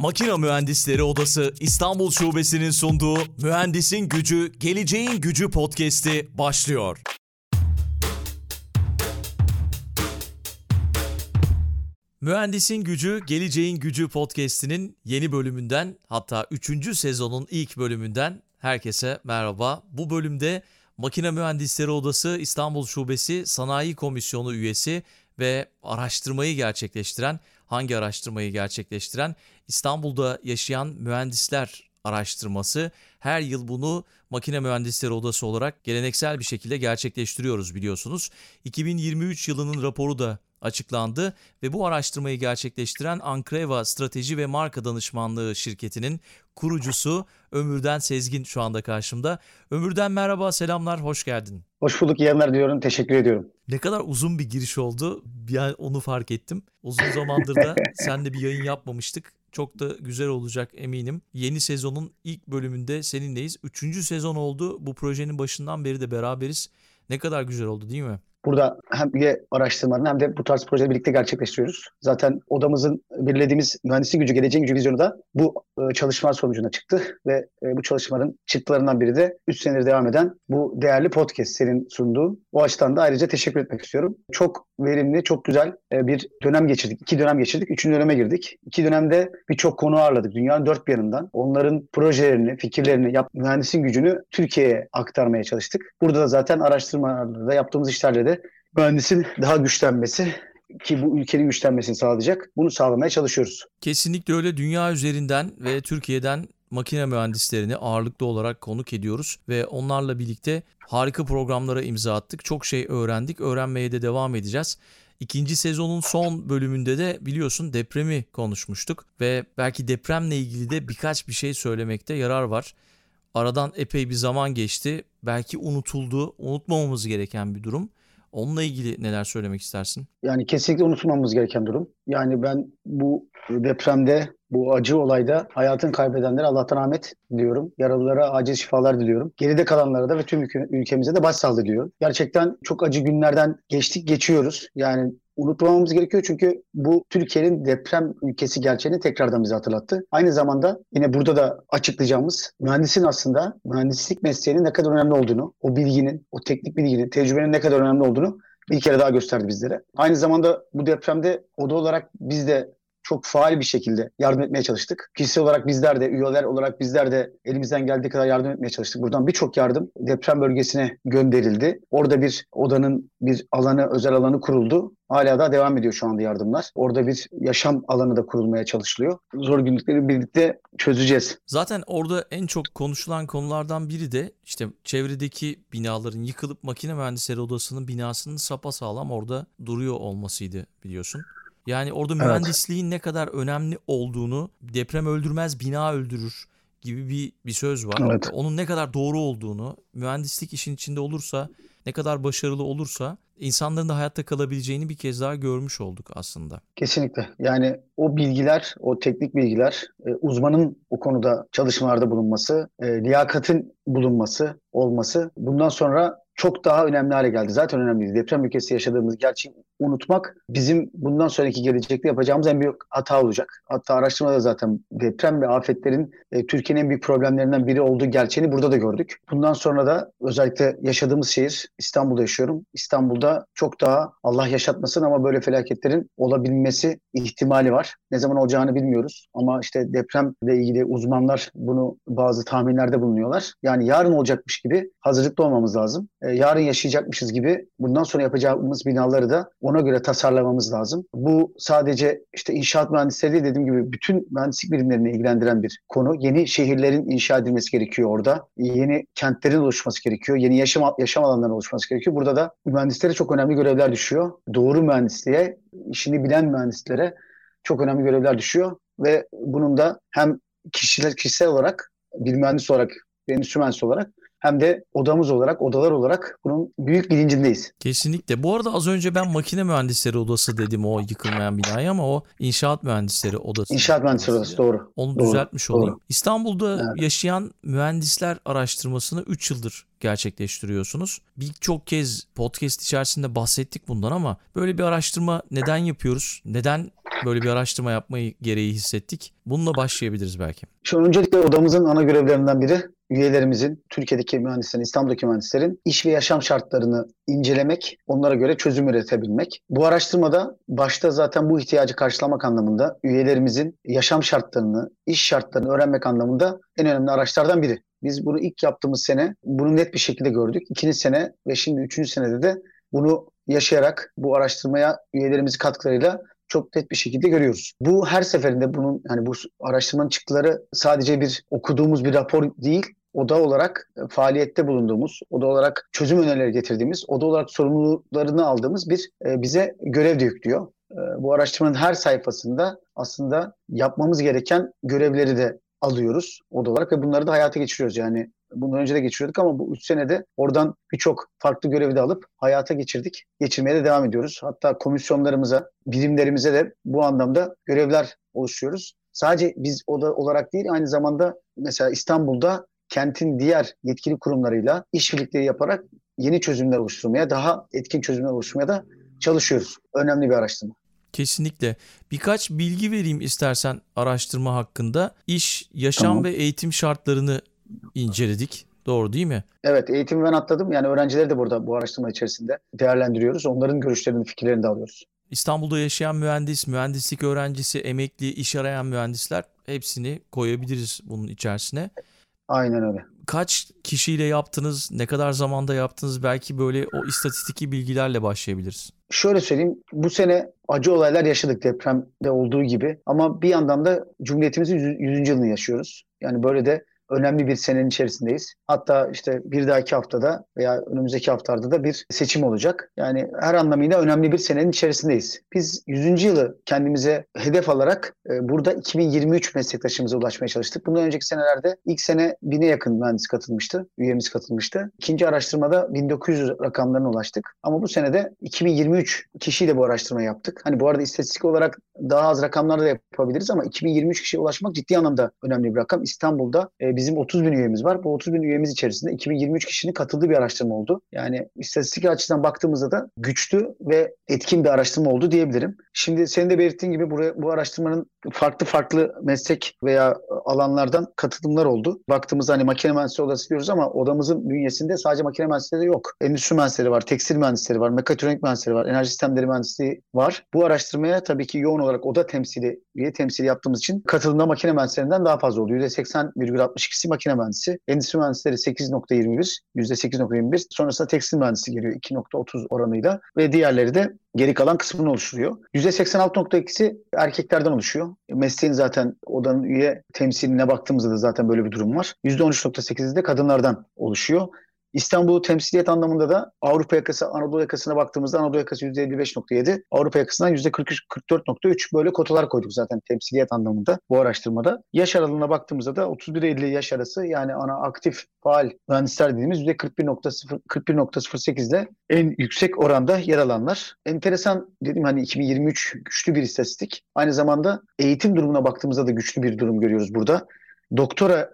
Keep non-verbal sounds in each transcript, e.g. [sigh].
Makina Mühendisleri Odası İstanbul Şubesi'nin sunduğu Mühendisin Gücü, Geleceğin Gücü podcast'i başlıyor. Mühendisin Gücü, Geleceğin Gücü podcast'inin yeni bölümünden hatta 3. sezonun ilk bölümünden herkese merhaba. Bu bölümde Makine Mühendisleri Odası İstanbul Şubesi Sanayi Komisyonu üyesi ve araştırmayı gerçekleştiren, hangi araştırmayı gerçekleştiren İstanbul'da yaşayan mühendisler araştırması. Her yıl bunu Makine Mühendisleri Odası olarak geleneksel bir şekilde gerçekleştiriyoruz biliyorsunuz. 2023 yılının raporu da açıklandı ve bu araştırmayı gerçekleştiren Ankreva Strateji ve Marka Danışmanlığı şirketinin kurucusu Ömürden Sezgin şu anda karşımda. Ömürden merhaba, selamlar, hoş geldin. Hoş bulduk, iyi diyorum, teşekkür ediyorum. Ne kadar uzun bir giriş oldu, yani onu fark ettim. Uzun zamandır da [laughs] seninle bir yayın yapmamıştık. Çok da güzel olacak eminim. Yeni sezonun ilk bölümünde seninleyiz. Üçüncü sezon oldu. Bu projenin başından beri de beraberiz. Ne kadar güzel oldu değil mi? Burada hem üye araştırmalarını hem de bu tarz projeleri birlikte gerçekleştiriyoruz. Zaten odamızın belirlediğimiz mühendislik gücü, geleceğin gücü vizyonu da bu e, çalışmalar sonucunda çıktı ve e, bu çalışmaların çıktılarından biri de 3 senedir devam eden bu değerli podcast senin sunduğun. O açıdan da ayrıca teşekkür etmek istiyorum. Çok verimli, çok güzel e, bir dönem geçirdik. İki dönem geçirdik, üçüncü döneme girdik. İki dönemde birçok konu ağırladık dünyanın dört bir yanından. Onların projelerini, fikirlerini, yap, mühendisin gücünü Türkiye'ye aktarmaya çalıştık. Burada da zaten araştırmalarda yaptığımız işlerle de mühendisin daha güçlenmesi ki bu ülkenin güçlenmesini sağlayacak. Bunu sağlamaya çalışıyoruz. Kesinlikle öyle dünya üzerinden ve Türkiye'den makine mühendislerini ağırlıklı olarak konuk ediyoruz ve onlarla birlikte harika programlara imza attık. Çok şey öğrendik, öğrenmeye de devam edeceğiz. İkinci sezonun son bölümünde de biliyorsun depremi konuşmuştuk ve belki depremle ilgili de birkaç bir şey söylemekte yarar var. Aradan epey bir zaman geçti. Belki unutuldu, unutmamamız gereken bir durum. Onunla ilgili neler söylemek istersin? Yani kesinlikle unutmamamız gereken durum. Yani ben bu depremde, bu acı olayda hayatını kaybedenlere Allah'tan rahmet diliyorum. Yaralılara acil şifalar diliyorum. Geride kalanlara da ve tüm ülkemize de başsağlığı diliyorum. Gerçekten çok acı günlerden geçtik, geçiyoruz. Yani unutmamamız gerekiyor çünkü bu Türkiye'nin deprem ülkesi gerçeğini tekrardan bize hatırlattı. Aynı zamanda yine burada da açıklayacağımız mühendisin aslında mühendislik mesleğinin ne kadar önemli olduğunu, o bilginin, o teknik bilginin, tecrübenin ne kadar önemli olduğunu bir kere daha gösterdi bizlere. Aynı zamanda bu depremde oda olarak biz de çok faal bir şekilde yardım etmeye çalıştık. Kişisel olarak bizler de, üyeler olarak bizler de elimizden geldiği kadar yardım etmeye çalıştık. Buradan birçok yardım deprem bölgesine gönderildi. Orada bir odanın bir alanı, özel alanı kuruldu. Hala da devam ediyor şu anda yardımlar. Orada bir yaşam alanı da kurulmaya çalışılıyor. Zor günlükleri birlikte çözeceğiz. Zaten orada en çok konuşulan konulardan biri de işte çevredeki binaların yıkılıp makine mühendisleri odasının binasının sapasağlam orada duruyor olmasıydı biliyorsun. Yani orada evet. mühendisliğin ne kadar önemli olduğunu deprem öldürmez bina öldürür gibi bir, bir söz var. Evet. Onun ne kadar doğru olduğunu, mühendislik işin içinde olursa, ne kadar başarılı olursa insanların da hayatta kalabileceğini bir kez daha görmüş olduk aslında. Kesinlikle. Yani o bilgiler, o teknik bilgiler, e, uzmanın o konuda çalışmalarda bulunması, e, liyakatın bulunması, olması bundan sonra çok daha önemli hale geldi. Zaten önemliydi. Deprem ülkesi yaşadığımız gerçeği unutmak bizim bundan sonraki gelecekte yapacağımız en büyük hata olacak. Hatta araştırmada zaten deprem ve afetlerin e, Türkiye'nin en büyük problemlerinden biri olduğu gerçeğini burada da gördük. Bundan sonra da özellikle yaşadığımız şehir İstanbul'da yaşıyorum. İstanbul'da çok daha Allah yaşatmasın ama böyle felaketlerin olabilmesi ihtimali var. Ne zaman olacağını bilmiyoruz ama işte depremle ilgili uzmanlar bunu bazı tahminlerde bulunuyorlar. Yani yarın olacakmış gibi hazırlıklı olmamız lazım. E, yarın yaşayacakmışız gibi bundan sonra yapacağımız binaları da ona göre tasarlamamız lazım. Bu sadece işte inşaat mühendisleri değil dediğim gibi bütün mühendislik birimlerini ilgilendiren bir konu. Yeni şehirlerin inşa edilmesi gerekiyor orada. Yeni kentlerin oluşması gerekiyor. Yeni yaşam yaşam alanlarının oluşması gerekiyor. Burada da mühendislere çok önemli görevler düşüyor. Doğru mühendisliğe, işini bilen mühendislere çok önemli görevler düşüyor ve bunun da hem kişiler kişisel olarak bir mühendis olarak, bir endüstri mühendisi olarak hem de odamız olarak, odalar olarak bunun büyük bilincindeyiz. Kesinlikle. Bu arada az önce ben makine mühendisleri odası dedim o yıkılmayan binaya ama o inşaat mühendisleri odası. İnşaat mühendisleri odası doğru. Onu doğru, düzeltmiş olayım. Doğru. İstanbul'da evet. yaşayan mühendisler araştırmasını 3 yıldır gerçekleştiriyorsunuz. Birçok kez podcast içerisinde bahsettik bundan ama böyle bir araştırma neden yapıyoruz? Neden böyle bir araştırma yapmayı gereği hissettik. Bununla başlayabiliriz belki. Şu öncelikle odamızın ana görevlerinden biri üyelerimizin, Türkiye'deki mühendislerin, İstanbul'daki mühendislerin iş ve yaşam şartlarını incelemek, onlara göre çözüm üretebilmek. Bu araştırmada başta zaten bu ihtiyacı karşılamak anlamında üyelerimizin yaşam şartlarını, iş şartlarını öğrenmek anlamında en önemli araçlardan biri. Biz bunu ilk yaptığımız sene bunu net bir şekilde gördük. İkinci sene ve şimdi üçüncü senede de bunu yaşayarak bu araştırmaya üyelerimizin katkılarıyla çok net bir şekilde görüyoruz. Bu her seferinde bunun yani bu araştırmanın çıktıları sadece bir okuduğumuz bir rapor değil, oda olarak faaliyette bulunduğumuz, oda olarak çözüm önerileri getirdiğimiz, oda olarak sorumluluklarını aldığımız bir e, bize görev de yüklüyor. E, bu araştırmanın her sayfasında aslında yapmamız gereken görevleri de alıyoruz oda olarak ve bunları da hayata geçiriyoruz. Yani bundan önce de geçiriyorduk ama bu 3 senede oradan birçok farklı görevi de alıp hayata geçirdik. Geçirmeye de devam ediyoruz. Hatta komisyonlarımıza, birimlerimize de bu anlamda görevler oluşturuyoruz. Sadece biz oda olarak değil aynı zamanda mesela İstanbul'da kentin diğer yetkili kurumlarıyla işbirlikleri yaparak yeni çözümler oluşturmaya, daha etkin çözümler oluşturmaya da çalışıyoruz. Önemli bir araştırma. Kesinlikle. Birkaç bilgi vereyim istersen araştırma hakkında. İş, yaşam Tamam. ve eğitim şartlarını inceledik. Doğru değil mi? Evet, eğitimi ben atladım. Yani öğrencileri de burada bu araştırma içerisinde değerlendiriyoruz. Onların görüşlerini, fikirlerini de alıyoruz. İstanbul'da yaşayan mühendis, mühendislik öğrencisi, emekli, iş arayan mühendisler hepsini koyabiliriz bunun içerisine. Aynen öyle. Kaç kişiyle yaptınız, ne kadar zamanda yaptınız belki böyle o istatistiki bilgilerle başlayabiliriz. Şöyle söyleyeyim, bu sene acı olaylar yaşadık depremde olduğu gibi. Ama bir yandan da Cumhuriyetimizin 100. yılını yaşıyoruz. Yani böyle de önemli bir senenin içerisindeyiz. Hatta işte bir dahaki haftada veya önümüzdeki haftalarda da bir seçim olacak. Yani her anlamıyla önemli bir senenin içerisindeyiz. Biz 100. yılı kendimize hedef alarak e, burada 2023 meslektaşımıza ulaşmaya çalıştık. Bundan önceki senelerde ilk sene 1000'e yakın mühendis katılmıştı, üyemiz katılmıştı. İkinci araştırmada 1900 rakamlarına ulaştık. Ama bu senede 2023 kişiyle bu araştırmayı yaptık. Hani bu arada istatistik olarak daha az rakamlarla da yapabiliriz ama 2023 kişiye ulaşmak ciddi anlamda önemli bir rakam. İstanbul'da e, bizim 30 bin üyemiz var. Bu 30 bin üyemiz içerisinde 2023 kişinin katıldığı bir araştırma oldu. Yani istatistik açıdan baktığımızda da güçlü ve etkin bir araştırma oldu diyebilirim. Şimdi senin de belirttiğin gibi buraya, bu araştırmanın farklı farklı meslek veya alanlardan katılımlar oldu. Baktığımızda hani makine mühendisliği odası diyoruz ama odamızın bünyesinde sadece makine mühendisleri yok. Endüstri mühendisleri var, tekstil mühendisleri var, mekatronik mühendisleri var, enerji sistemleri mühendisliği var. Bu araştırmaya tabii ki yoğun olarak oda temsili, üye temsili yaptığımız için katılımda makine mühendislerinden daha fazla oldu. %80,62'si makine mühendisi. Endüstri mühendisleri 8.21, %8.21. Sonrasında tekstil mühendisi geliyor 2.30 oranıyla ve diğerleri de geri kalan kısmını oluşturuyor. %86.2'si erkeklerden oluşuyor. Mesleğin zaten odanın üye temsiline baktığımızda da zaten böyle bir durum var. %13.8'i de kadınlardan oluşuyor. İstanbul'u temsiliyet anlamında da Avrupa yakası, Anadolu yakasına baktığımızda Anadolu yakası %55.7, Avrupa yakasından %44.3 böyle kotalar koyduk zaten temsiliyet anlamında bu araştırmada. Yaş aralığına baktığımızda da 31-50 yaş arası yani ana aktif faal mühendisler dediğimiz %41.0 41.08 ile en yüksek oranda yer alanlar. Enteresan dedim hani 2023 güçlü bir istatistik. Aynı zamanda eğitim durumuna baktığımızda da güçlü bir durum görüyoruz burada. Doktora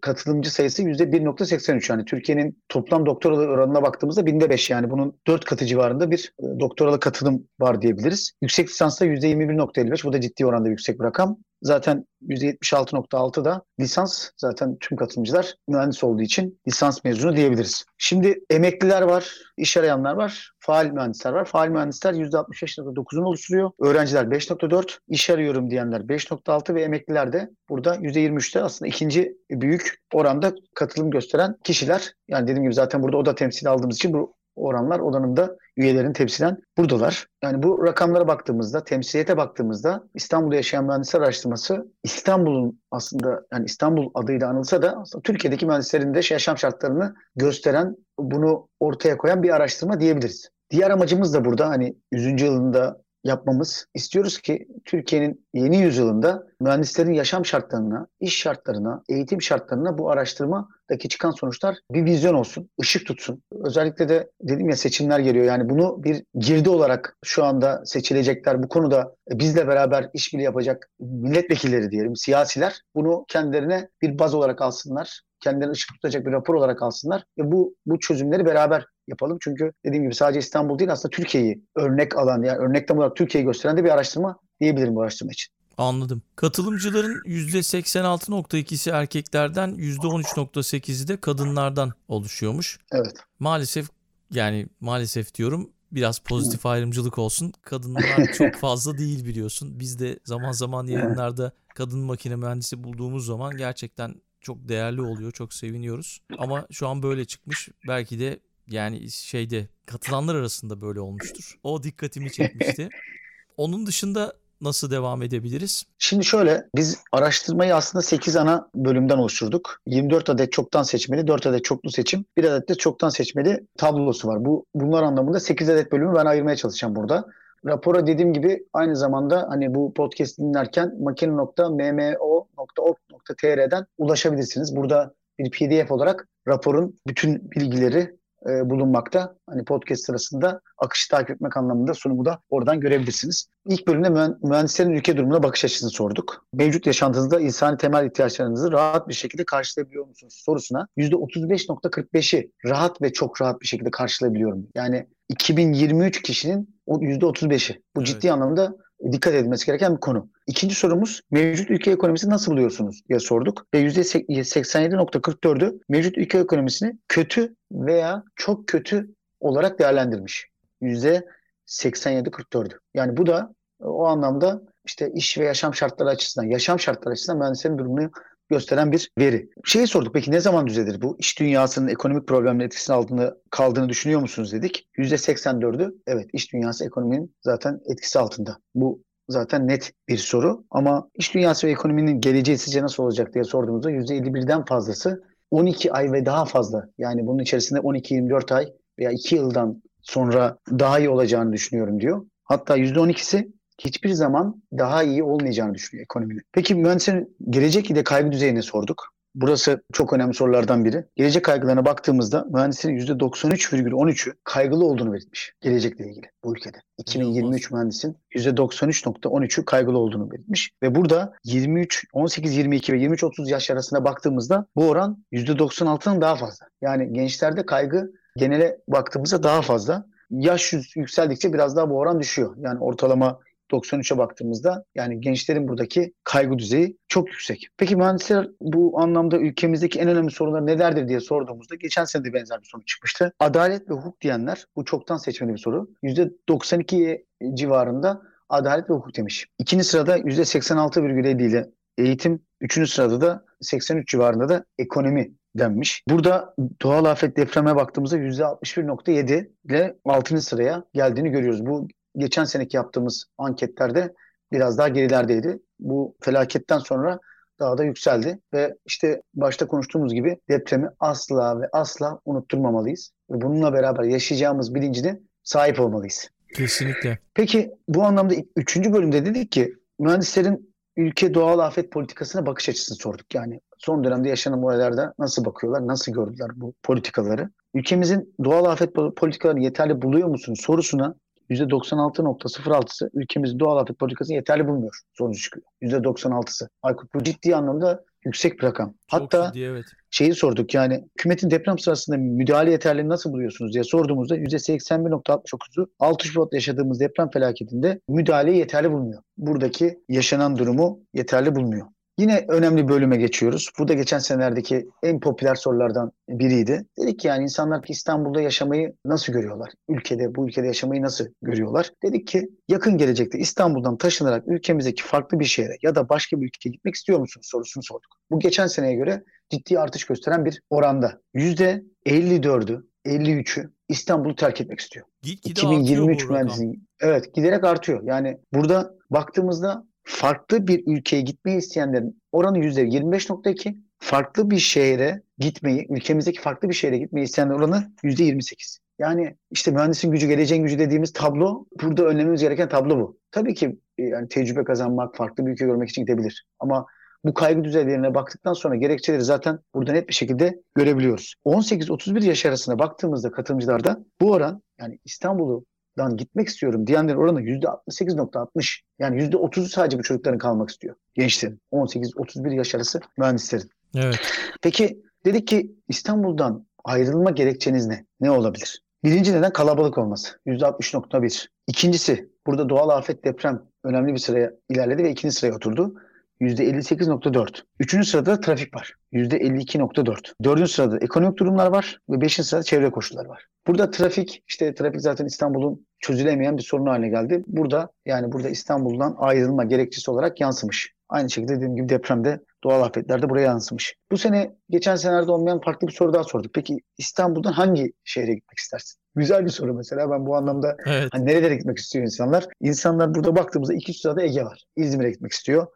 katılımcı sayısı %1.83 yani Türkiye'nin toplam doktoralı oranına baktığımızda binde 5 yani bunun 4 katı civarında bir e, doktoralı katılım var diyebiliriz. Yüksek lisansta %21.55 bu da ciddi oranda yüksek bir rakam. Zaten %76.6 da lisans zaten tüm katılımcılar mühendis olduğu için lisans mezunu diyebiliriz. Şimdi emekliler var, iş arayanlar var, faal mühendisler var. Faal mühendisler %65.9'unu oluşturuyor. Öğrenciler 5.4, iş arıyorum diyenler 5.6 ve emekliler de burada %23'te aslında ikinci büyük oranda katılım gösteren kişiler. Yani dediğim gibi zaten burada oda temsili aldığımız için bu oranlar odanın da üyelerin temsilen buradalar. Yani bu rakamlara baktığımızda, temsiliyete baktığımızda İstanbul'da yaşayan mühendisler araştırması İstanbul'un aslında yani İstanbul adıyla anılsa da aslında Türkiye'deki mühendislerin de yaşam şartlarını gösteren, bunu ortaya koyan bir araştırma diyebiliriz. Diğer amacımız da burada hani 100. yılında yapmamız. İstiyoruz ki Türkiye'nin yeni yüzyılında mühendislerin yaşam şartlarına, iş şartlarına, eğitim şartlarına bu araştırmadaki çıkan sonuçlar bir vizyon olsun, ışık tutsun. Özellikle de dedim ya seçimler geliyor. Yani bunu bir girdi olarak şu anda seçilecekler bu konuda bizle beraber işbirliği yapacak milletvekilleri diyelim, siyasiler bunu kendilerine bir baz olarak alsınlar kendilerine ışık tutacak bir rapor olarak alsınlar ve bu bu çözümleri beraber yapalım. Çünkü dediğim gibi sadece İstanbul değil aslında Türkiye'yi örnek alan yani örneklem olarak Türkiye'yi gösteren de bir araştırma diyebilirim bu araştırma için. Anladım. Katılımcıların %86.2'si erkeklerden, %13.8'i de kadınlardan oluşuyormuş. Evet. Maalesef yani maalesef diyorum biraz pozitif ayrımcılık olsun. Kadınlar [laughs] çok fazla değil biliyorsun. Biz de zaman zaman yayınlarda kadın makine mühendisi bulduğumuz zaman gerçekten çok değerli oluyor. Çok seviniyoruz. Ama şu an böyle çıkmış. Belki de yani şeyde katılanlar arasında böyle olmuştur. O dikkatimi çekmişti. [laughs] Onun dışında nasıl devam edebiliriz? Şimdi şöyle biz araştırmayı aslında 8 ana bölümden oluşturduk. 24 adet çoktan seçmeli, 4 adet çoklu seçim, 1 adet de çoktan seçmeli tablosu var. Bu bunlar anlamında 8 adet bölümü ben ayırmaya çalışacağım burada. Rapora dediğim gibi aynı zamanda hani bu podcast dinlerken makine.mmo.org.tr'den ulaşabilirsiniz. Burada bir PDF olarak raporun bütün bilgileri e, bulunmakta. Hani podcast sırasında akışı takip etmek anlamında sunumu da oradan görebilirsiniz. İlk bölümde mühendislerin ülke durumuna bakış açısını sorduk. Mevcut yaşantınızda insani temel ihtiyaçlarınızı rahat bir şekilde karşılayabiliyor musunuz sorusuna %35.45'i rahat ve çok rahat bir şekilde karşılayabiliyorum. Yani 2023 kişinin %35'i. Bu evet. ciddi anlamda dikkat edilmesi gereken bir konu. İkinci sorumuz mevcut ülke ekonomisini nasıl buluyorsunuz diye sorduk. Ve %87.44'ü mevcut ülke ekonomisini kötü veya çok kötü olarak değerlendirmiş. %87.44'ü. Yani bu da o anlamda işte iş ve yaşam şartları açısından, yaşam şartları açısından mühendislerin durumunu gösteren bir veri. Şeyi sorduk peki ne zaman düzelir bu? İş dünyasının ekonomik problemlerin etkisinin altında kaldığını düşünüyor musunuz dedik. %84'ü evet iş dünyası ekonominin zaten etkisi altında. Bu zaten net bir soru ama iş dünyası ve ekonominin geleceği sizce nasıl olacak diye sorduğumuzda %51'den fazlası 12 ay ve daha fazla yani bunun içerisinde 12-24 ay veya 2 yıldan sonra daha iyi olacağını düşünüyorum diyor. Hatta %12'si hiçbir zaman daha iyi olmayacağını düşünüyor ekonominin. Peki mühendislerin gelecek ile kaygı düzeyini sorduk. Burası çok önemli sorulardan biri. Gelecek kaygılarına baktığımızda mühendislerin %93,13'ü kaygılı olduğunu belirtmiş gelecekle ilgili bu ülkede. 2023 mühendisin %93,13'ü kaygılı olduğunu belirtmiş. Ve burada 23, 18, 22 ve 23, 30 yaş arasında baktığımızda bu oran %96'nın daha fazla. Yani gençlerde kaygı genele baktığımızda daha fazla. Yaş yükseldikçe biraz daha bu oran düşüyor. Yani ortalama 93'e baktığımızda yani gençlerin buradaki kaygı düzeyi çok yüksek. Peki mühendisler bu anlamda ülkemizdeki en önemli sorunlar nelerdir diye sorduğumuzda geçen sene de benzer bir sonuç çıkmıştı. Adalet ve hukuk diyenler bu çoktan seçmeli bir soru. %92 civarında adalet ve hukuk demiş. İkinci sırada %86,7 ile eğitim, üçüncü sırada da 83 civarında da ekonomi denmiş. Burada doğal afet depreme baktığımızda %61.7 ile 6. sıraya geldiğini görüyoruz. Bu geçen seneki yaptığımız anketlerde biraz daha gerilerdeydi. Bu felaketten sonra daha da yükseldi ve işte başta konuştuğumuz gibi depremi asla ve asla unutturmamalıyız. Ve bununla beraber yaşayacağımız bilincine sahip olmalıyız. Kesinlikle. Peki bu anlamda üçüncü bölümde dedik ki mühendislerin ülke doğal afet politikasına bakış açısını sorduk. Yani son dönemde yaşanan olaylarda nasıl bakıyorlar, nasıl gördüler bu politikaları? Ülkemizin doğal afet politikalarını yeterli buluyor musunuz sorusuna %96.06'sı ülkemizin doğal afet politikasını yeterli bulmuyor sonucu çıkıyor. %96'sı. Aykut bu ciddi anlamda yüksek bir rakam. Çok Hatta ciddi, evet. şeyi sorduk yani hükümetin deprem sırasında müdahale yeterliliğini nasıl buluyorsunuz diye sorduğumuzda %81.69'u 6 Şubat'ta yaşadığımız deprem felaketinde müdahaleyi yeterli bulmuyor. Buradaki yaşanan durumu yeterli bulmuyor. Yine önemli bölüme geçiyoruz. Bu da geçen senelerdeki en popüler sorulardan biriydi. Dedik ki yani insanlar İstanbul'da yaşamayı nasıl görüyorlar? Ülkede, bu ülkede yaşamayı nasıl görüyorlar? Dedik ki yakın gelecekte İstanbul'dan taşınarak ülkemizdeki farklı bir şehre ya da başka bir ülkeye gitmek istiyor musunuz sorusunu sorduk. Bu geçen seneye göre ciddi artış gösteren bir oranda. %54'ü, 53'ü İstanbul'u terk etmek istiyor. Gitgide 2023 mühendisliği. Evet, giderek artıyor. Yani burada baktığımızda farklı bir ülkeye gitmeyi isteyenlerin oranı %25.2. Farklı bir şehre gitmeyi, ülkemizdeki farklı bir şehre gitmeyi isteyenlerin oranı %28. Yani işte mühendisin gücü, geleceğin gücü dediğimiz tablo burada önlememiz gereken tablo bu. Tabii ki e, yani tecrübe kazanmak, farklı bir ülke görmek için gidebilir. Ama bu kaygı düzeylerine baktıktan sonra gerekçeleri zaten burada net bir şekilde görebiliyoruz. 18-31 yaş arasına baktığımızda katılımcılarda bu oran yani İstanbul'u dan gitmek istiyorum diyenlerin oranı %68.60. Yani %30'u sadece bu çocukların kalmak istiyor. Gençlerin. 18-31 yaş arası mühendislerin. Evet. Peki dedik ki İstanbul'dan ayrılma gerekçeniz ne? Ne olabilir? Birinci neden kalabalık olması. %60.1. İkincisi burada doğal afet deprem önemli bir sıraya ilerledi ve ikinci sıraya oturdu. %58.4. Üçüncü sırada trafik var. %52.4. Dördüncü sırada ekonomik durumlar var ve beşinci sırada çevre koşulları var. Burada trafik, işte trafik zaten İstanbul'un çözülemeyen bir sorun haline geldi. Burada yani burada İstanbul'dan ayrılma gerekçesi olarak yansımış. Aynı şekilde dediğim gibi depremde doğal afetlerde buraya yansımış. Bu sene geçen senelerde olmayan farklı bir soru daha sorduk. Peki İstanbul'dan hangi şehre gitmek istersin? Güzel bir soru mesela. Ben bu anlamda Evet. hani nerelere gitmek istiyor insanlar? İnsanlar burada baktığımızda iki sırada Ege var. İzmir'e gitmek istiyor.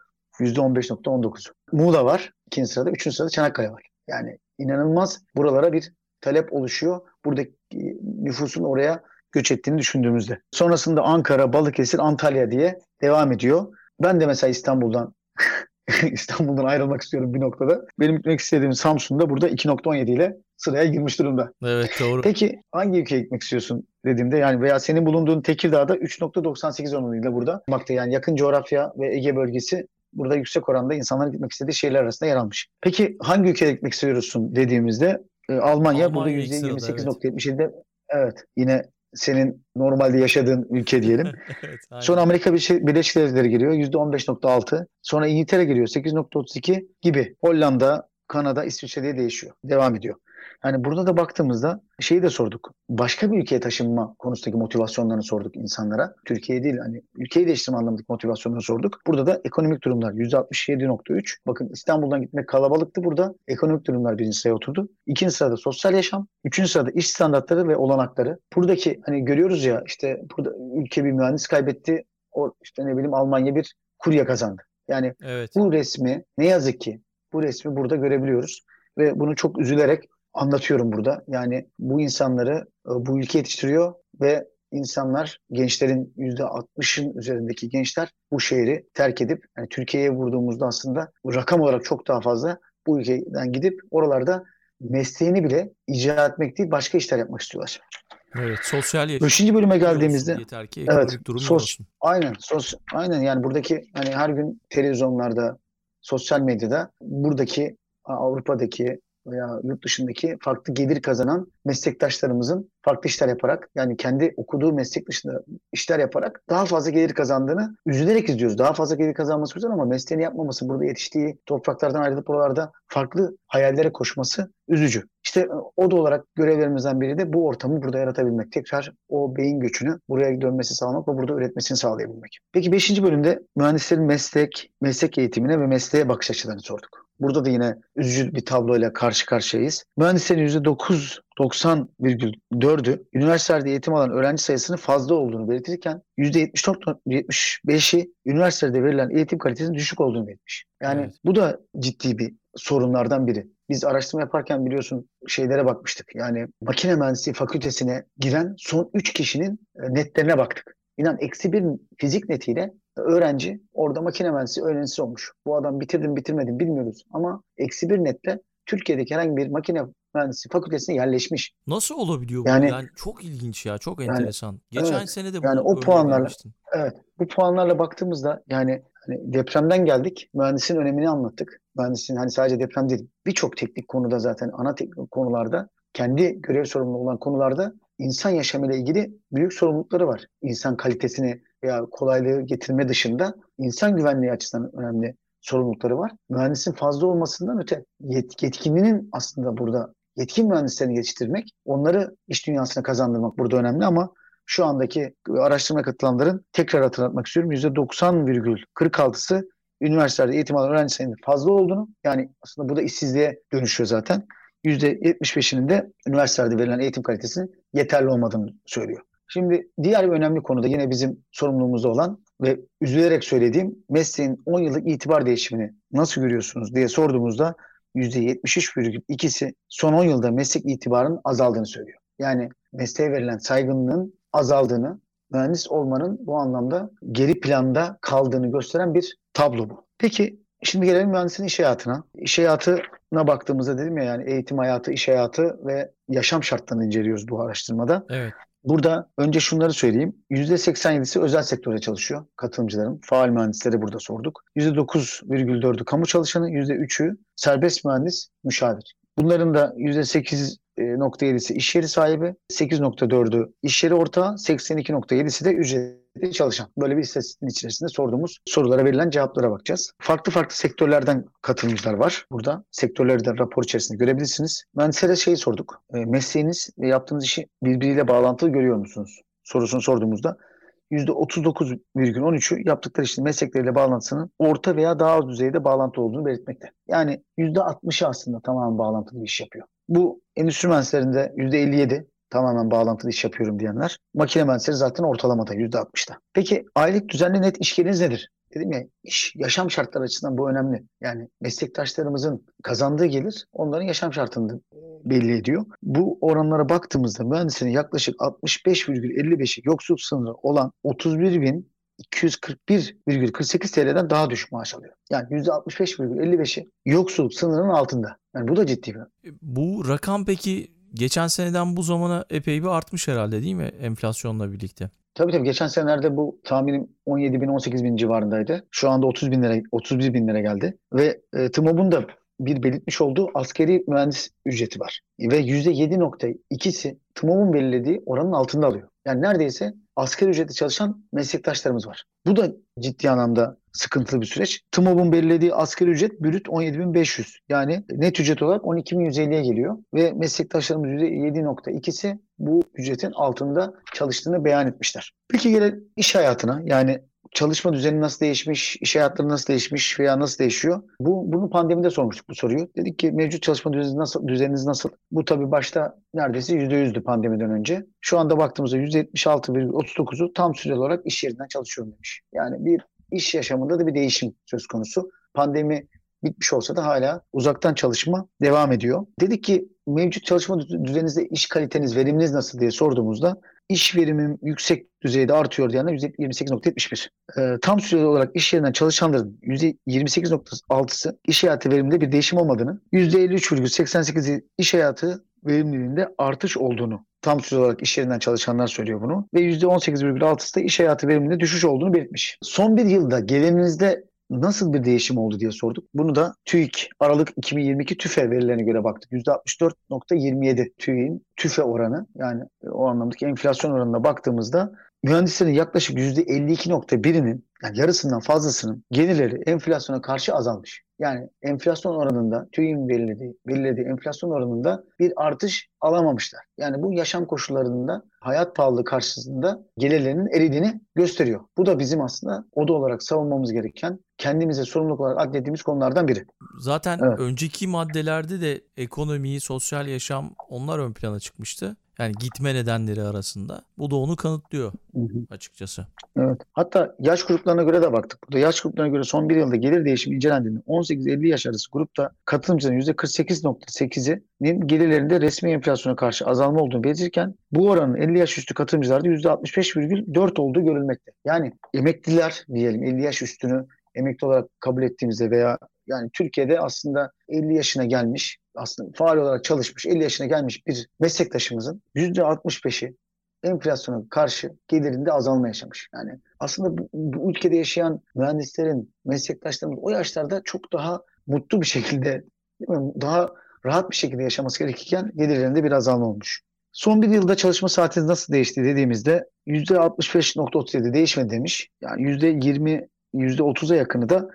%15.19. Muğla var. ikinci sırada. Üçüncü sırada Çanakkale var. Yani inanılmaz buralara bir talep oluşuyor. Buradaki nüfusun oraya göç ettiğini düşündüğümüzde. Sonrasında Ankara, Balıkesir, Antalya diye devam ediyor. Ben de mesela İstanbul'dan [laughs] İstanbul'dan ayrılmak istiyorum bir noktada. Benim gitmek istediğim Samsun'da burada 2.17 ile sıraya girmiş durumda. Evet doğru. Peki hangi ülkeye gitmek istiyorsun dediğimde yani veya senin bulunduğun Tekirdağ'da 3.98 oranıyla burada bakta yani yakın coğrafya ve Ege bölgesi burada yüksek oranda insanların gitmek istediği şehirler arasında yer almış. Peki hangi ülkeye gitmek istiyorsun dediğimizde e, Almanya, burada Almanya sırada, %28.77'de evet yine senin normalde yaşadığın ülke diyelim. [laughs] evet, aynen. Sonra Amerika Birleşik Birleşik Devletleri giriyor %15.6. Sonra İngiltere giriyor 8.32 gibi. Hollanda, Kanada, İsviçre diye değişiyor. Devam ediyor. Yani burada da baktığımızda şeyi de sorduk. Başka bir ülkeye taşınma konusundaki motivasyonlarını sorduk insanlara. Türkiye değil hani ülkeyi değiştirme anlamındaki motivasyonlarını sorduk. Burada da ekonomik durumlar %67.3. Bakın İstanbul'dan gitmek kalabalıktı burada. Ekonomik durumlar birinci sıraya oturdu. İkinci sırada sosyal yaşam. Üçüncü sırada iş standartları ve olanakları. Buradaki hani görüyoruz ya işte burada ülke bir mühendis kaybetti. O işte ne bileyim Almanya bir kurye kazandı. Yani Evet. bu resmi ne yazık ki bu resmi burada görebiliyoruz ve bunu çok üzülerek anlatıyorum burada. Yani bu insanları e, bu ülke yetiştiriyor ve insanlar gençlerin %60'ın üzerindeki gençler bu şehri terk edip yani Türkiye'ye vurduğumuzda aslında bu rakam olarak çok daha fazla bu ülkeden gidip oralarda mesleğini bile icra etmek değil başka işler yapmak istiyorlar. Evet. Sosyal yaşam. Beşinci bölüme olsun, geldiğimizde yeter ki Evet, durum sos- olsun. Aynen, sos, aynen yani buradaki hani her gün televizyonlarda, sosyal medyada buradaki Avrupa'daki veya yurt dışındaki farklı gelir kazanan meslektaşlarımızın farklı işler yaparak yani kendi okuduğu meslek dışında işler yaparak daha fazla gelir kazandığını üzülerek izliyoruz. Daha fazla gelir kazanması güzel ama mesleğini yapmaması, burada yetiştiği topraklardan ayrılıp buralarda farklı hayallere koşması üzücü. İşte o da olarak görevlerimizden biri de bu ortamı burada yaratabilmek. Tekrar o beyin göçünü buraya dönmesi sağlamak ve burada üretmesini sağlayabilmek. Peki 5. bölümde mühendislerin meslek, meslek eğitimine ve mesleğe bakış açılarını sorduk. Burada da yine üzücü bir tabloyla karşı karşıyayız. Mühendislerin %9 90,4'ü üniversitelerde eğitim alan öğrenci sayısının fazla olduğunu belirtirken %74,75'i üniversitede verilen eğitim kalitesinin düşük olduğunu belirtmiş. Yani Evet. bu da ciddi bir sorunlardan biri. Biz araştırma yaparken biliyorsun şeylere bakmıştık. Yani makine mühendisliği fakültesine giren son 3 kişinin e, netlerine baktık. İnan eksi bir fizik netiyle öğrenci orada makine mühendisliği öğrencisi olmuş. Bu adam bitirdim bitirmedim bilmiyoruz ama eksi bir netle Türkiye'deki herhangi bir makine mühendisliği fakültesine yerleşmiş. Nasıl olabiliyor bu? Yani- Yani çok ilginç ya, çok enteresan. Geçen evet, sene de yani bunu o puanlarla- vermiştin. Evet. Bu puanlarla baktığımızda yani hani depremden geldik. Mühendisin önemini anlattık. Mühendisin hani sadece deprem değil. Birçok teknik konuda zaten ana teknik konularda kendi görev sorumlu olan konularda insan yaşamıyla ilgili büyük sorumlulukları var. İnsan kalitesini veya kolaylığı getirme dışında insan güvenliği açısından önemli sorumlulukları var. Mühendisin fazla olmasından öte yet- yetkinliğinin aslında burada yetkin mühendislerini yetiştirmek, onları iş dünyasına kazandırmak burada önemli ama şu andaki araştırma katılanların tekrar hatırlatmak istiyorum. %90,46'sı üniversitelerde eğitim alan öğrenci sayının fazla olduğunu yani aslında bu da işsizliğe dönüşüyor zaten. %75'inin de üniversitelerde verilen eğitim kalitesinin yeterli olmadığını söylüyor. Şimdi diğer bir önemli konu da yine bizim sorumluluğumuzda olan ve üzülerek söylediğim mesleğin 10 yıllık itibar değişimini nasıl görüyorsunuz diye sorduğumuzda %73,2'si son 10 yılda meslek itibarının azaldığını söylüyor. Yani mesleğe verilen saygınlığın azaldığını, mühendis olmanın bu anlamda geri planda kaldığını gösteren bir tablo bu. Peki şimdi gelelim mühendisin iş hayatına. İş hayatına baktığımızda dedim ya yani eğitim hayatı, iş hayatı ve yaşam şartlarını inceliyoruz bu araştırmada. Evet. Burada önce şunları söyleyeyim. %87'si özel sektörde çalışıyor katılımcıların. Faal mühendisleri burada sorduk. %9,4'ü kamu çalışanı, %3'ü serbest mühendis, müşavir. Bunların da %8 %81.7'si iş yeri sahibi, 8.4'ü iş yeri ortağı, 82.7'si de ücretli çalışan. Böyle bir istatistiğin içerisinde sorduğumuz sorulara verilen cevaplara bakacağız. Farklı farklı sektörlerden katılımcılar var burada. Sektörleri de rapor içerisinde görebilirsiniz. Mühendislere şeyi sorduk. E, mesleğiniz ve yaptığınız işi birbiriyle bağlantılı görüyor musunuz? Sorusunu sorduğumuzda %39,13'ü yaptıkları işin meslekleriyle bağlantısının orta veya daha az düzeyde bağlantı olduğunu belirtmekte. Yani %60'ı aslında tamamen bağlantılı iş yapıyor. Bu endüstri mühendislerinde %57 tamamen bağlantılı iş yapıyorum diyenler. Makine mühendisleri zaten ortalamada %60'da. Peki aylık düzenli net iş geliriniz nedir? Dedim ya iş yaşam şartları açısından bu önemli. Yani meslektaşlarımızın kazandığı gelir onların yaşam şartını belli ediyor. Bu oranlara baktığımızda mühendislerin yaklaşık 65,55'i yoksulluk sınırı olan 31 bin 241,48 TL'den daha düşük maaş alıyor. Yani %65,55'i yoksulluk sınırının altında. Yani bu da ciddi bir. Bu rakam peki geçen seneden bu zamana epey bir artmış herhalde değil mi enflasyonla birlikte? Tabii tabii geçen senelerde bu tahminim 17 bin 18 bin civarındaydı. Şu anda 30 bin lira 31 bin lira geldi. Ve e, TMOB'un da bir belirtmiş olduğu askeri mühendis ücreti var. Ve %7.2'si TMOB'un belirlediği oranın altında alıyor. Yani neredeyse asgari ücretli çalışan meslektaşlarımız var. Bu da ciddi anlamda sıkıntılı bir süreç. TMOB'un belirlediği asgari ücret brüt 17.500. Yani net ücret olarak 12.150'ye geliyor. Ve meslektaşlarımız %7.2'si bu ücretin altında çalıştığını beyan etmişler. Peki gelelim iş hayatına. Yani çalışma düzeni nasıl değişmiş, iş hayatları nasıl değişmiş veya nasıl değişiyor? Bu bunu pandemide sormuştuk bu soruyu. Dedik ki mevcut çalışma düzeniniz nasıl? Düzeniniz nasıl? Bu tabii başta neredeyse %100'dü pandemiden önce. Şu anda baktığımızda %76,39'u tam süreli olarak iş yerinden çalışıyorum demiş. Yani bir iş yaşamında da bir değişim söz konusu. Pandemi bitmiş olsa da hala uzaktan çalışma devam ediyor. Dedik ki mevcut çalışma düzeninizde iş kaliteniz, veriminiz nasıl diye sorduğumuzda iş verimim yüksek düzeyde artıyor diyenler %28.71. E, tam süreli olarak iş yerinden çalışanların %28.6'sı iş hayatı veriminde bir değişim olmadığını, %53,88'i iş hayatı verimliliğinde artış olduğunu tam süreli olarak iş yerinden çalışanlar söylüyor bunu ve %18,6'sı da iş hayatı veriminde düşüş olduğunu belirtmiş. Son bir yılda gelirinizde nasıl bir değişim oldu diye sorduk. Bunu da TÜİK Aralık 2022 TÜFE verilerine göre baktık. %64.27 TÜİK'in TÜFE oranı yani o anlamdaki enflasyon oranına baktığımızda mühendislerin yaklaşık %52.1'inin yani yarısından fazlasının gelirleri enflasyona karşı azalmış. Yani enflasyon oranında TÜİK'in belirlediği, belirlediği enflasyon oranında bir artış alamamışlar. Yani bu yaşam koşullarında hayat pahalılığı karşısında gelirlerinin eridiğini gösteriyor. Bu da bizim aslında oda olarak savunmamız gereken kendimize sorumluluk olarak adlettiğimiz konulardan biri. Zaten evet. önceki maddelerde de ekonomi, sosyal yaşam onlar ön plana çıkmıştı. Yani gitme nedenleri arasında. Bu da onu kanıtlıyor açıkçası. Evet. Hatta yaş gruplarına göre de baktık. Burada yaş gruplarına göre son bir yılda gelir değişimi incelendiğinde 18-50 yaş arası grupta katılımcıların %48.8'inin gelirlerinde resmi enflasyona karşı azalma olduğunu belirtirken bu oranın 50 yaş üstü katılımcılarda %65,4 olduğu görülmekte. Yani emekliler diyelim 50 yaş üstünü emekli olarak kabul ettiğimizde veya yani Türkiye'de aslında 50 yaşına gelmiş, aslında faal olarak çalışmış, 50 yaşına gelmiş bir meslektaşımızın %65'i enflasyona karşı gelirinde azalma yaşamış. Yani aslında bu, bu ülkede yaşayan mühendislerin, meslektaşlarımız o yaşlarda çok daha mutlu bir şekilde, daha rahat bir şekilde yaşaması gerekirken gelirlerinde bir azalma olmuş. Son bir yılda çalışma saatiniz nasıl değişti dediğimizde %65.37 değişmedi demiş. Yani %20, %30'a yakını da